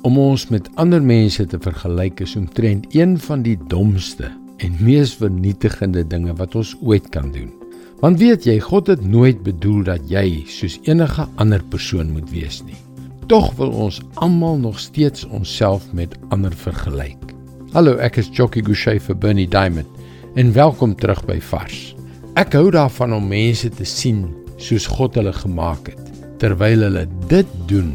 Om ons met ander mense te vergelyk is omtrent een van die domste en mees vernietigende dinge wat ons ooit kan doen. Want weet jy, God het nooit bedoel dat jy soos enige ander persoon moet wees nie. Tog wil ons almal nog steeds onsself met ander vergelyk. Hallo, ek is Jockey Gouchee vir Bernie Diamond en welkom terug by Vars. Ek hou daarvan om mense te sien soos God hulle gemaak het terwyl hulle dit doen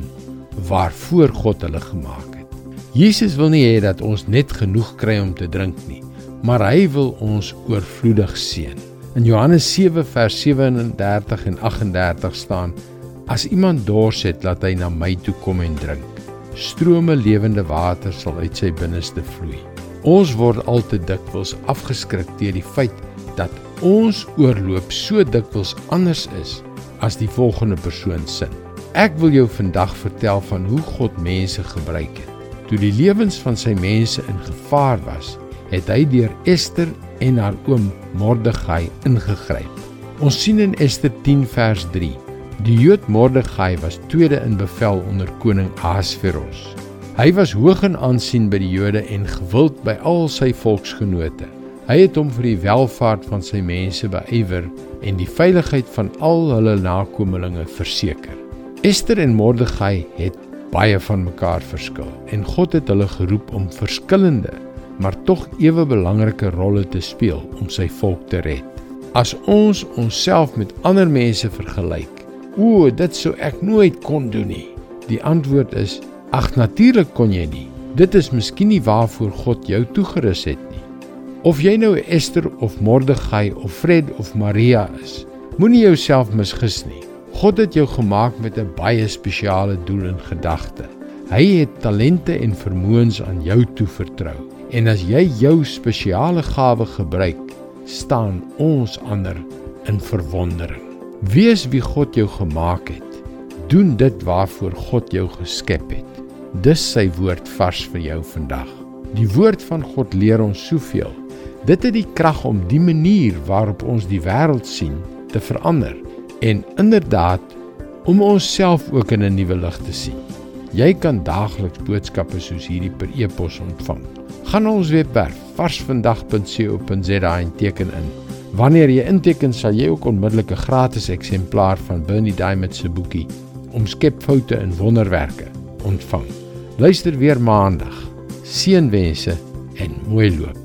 waarvoor God hulle gemaak het. Jesus wil nie hê dat ons net genoeg kry om te drink nie, maar hy wil ons oorvloedig seën. In Johannes 7 vers 37 en 38 staan: As iemand dors het, laat hy na my toe kom en drink. Strome lewende water sal uit sy binneste vloei. Ons word al te dikwels afgeskrik deur die feit dat ons oorloop so dikwels anders is as die volgende persoon sin. Ek wil jou vandag vertel van hoe God mense gebruik het. Toe die lewens van sy mense in gevaar was, het hy deur Ester en haar oom Mordegai ingegryp. Ons sien in Ester 10 vers 3. Die Jood Mordegai was tweede in bevel onder koning Ahasveros. Hy was hoog in aansien by die Jode en gewild by al sy volksgenote. Hy het hom vir die welfaart van sy mense beywer en die veiligheid van al hulle nakommelinge verseker. Ester en Mordegai het baie van mekaar verskil en God het hulle geroep om verskillende, maar tog ewe belangrike rolle te speel om sy volk te red. As ons onsself met ander mense vergelyk, o, dit sou ek nooit kon doen nie. Die antwoord is: Ag natuurlik kon jy nie. Dit is miskien nie waarvoor God jou toegerus het nie. Of jy nou Ester of Mordegai of Fred of Maria is, moenie jouself misgis nie. God het jou gemaak met 'n baie spesiale doel in gedagte. Hy het talente en vermoëns aan jou toevertrou. En as jy jou spesiale gawe gebruik, staan ons ander in verwondering. Wees wie God jou gemaak het. Doen dit waarvoor God jou geskep het. Dis sy woord vars vir jou vandag. Die woord van God leer ons soveel. Dit het die krag om die manier waarop ons die wêreld sien te verander en inderdaad om onsself ook in 'n nuwe lig te sien. Jy kan daagliks boodskappe soos hierdie per e-pos ontvang. Gaan na ons webwerf varsvandag.co.za en teken in. Wanneer jy inteken, sal jy ook onmiddellik 'n gratis eksemplaar van Bernie Diamond se boekie Omskep foute in wonderwerke ontvang. Luister weer maandag. Seënwense en mooi loop.